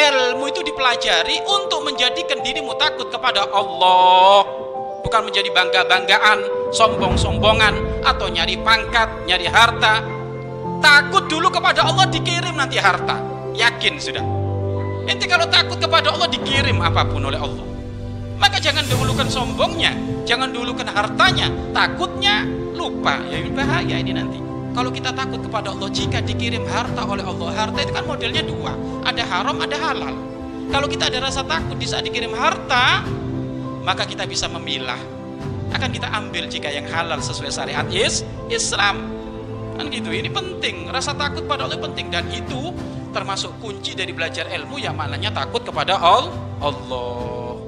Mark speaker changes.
Speaker 1: ilmu itu dipelajari untuk menjadikan dirimu takut kepada Allah. Bukan menjadi bangga-banggaan sombong-sombongan atau nyari pangkat nyari harta. Takut dulu kepada Allah dikirim nanti harta. Yakin sudah. Nanti kalau takut kepada Allah dikirim apa pun oleh Allah. Maka jangan dahulukan sombongnya jangan dahulukan hartanya. Takutnya lupa. Ya bahaya ini nanti kalau kita takut kepada Allah jika dikirim harta oleh Allah harta itu kan modelnya dua. Ada haram ada halal. Kalau kita ada rasa takut di saat dikirim harta maka kita bisa memilah. Akan kita ambil jika yang halal sesuai syariat is Islam. Kan gitu ini penting. Rasa takut pada Allah penting. Dan itu termasuk kunci dari belajar ilmu yang maknanya takut kepada Allah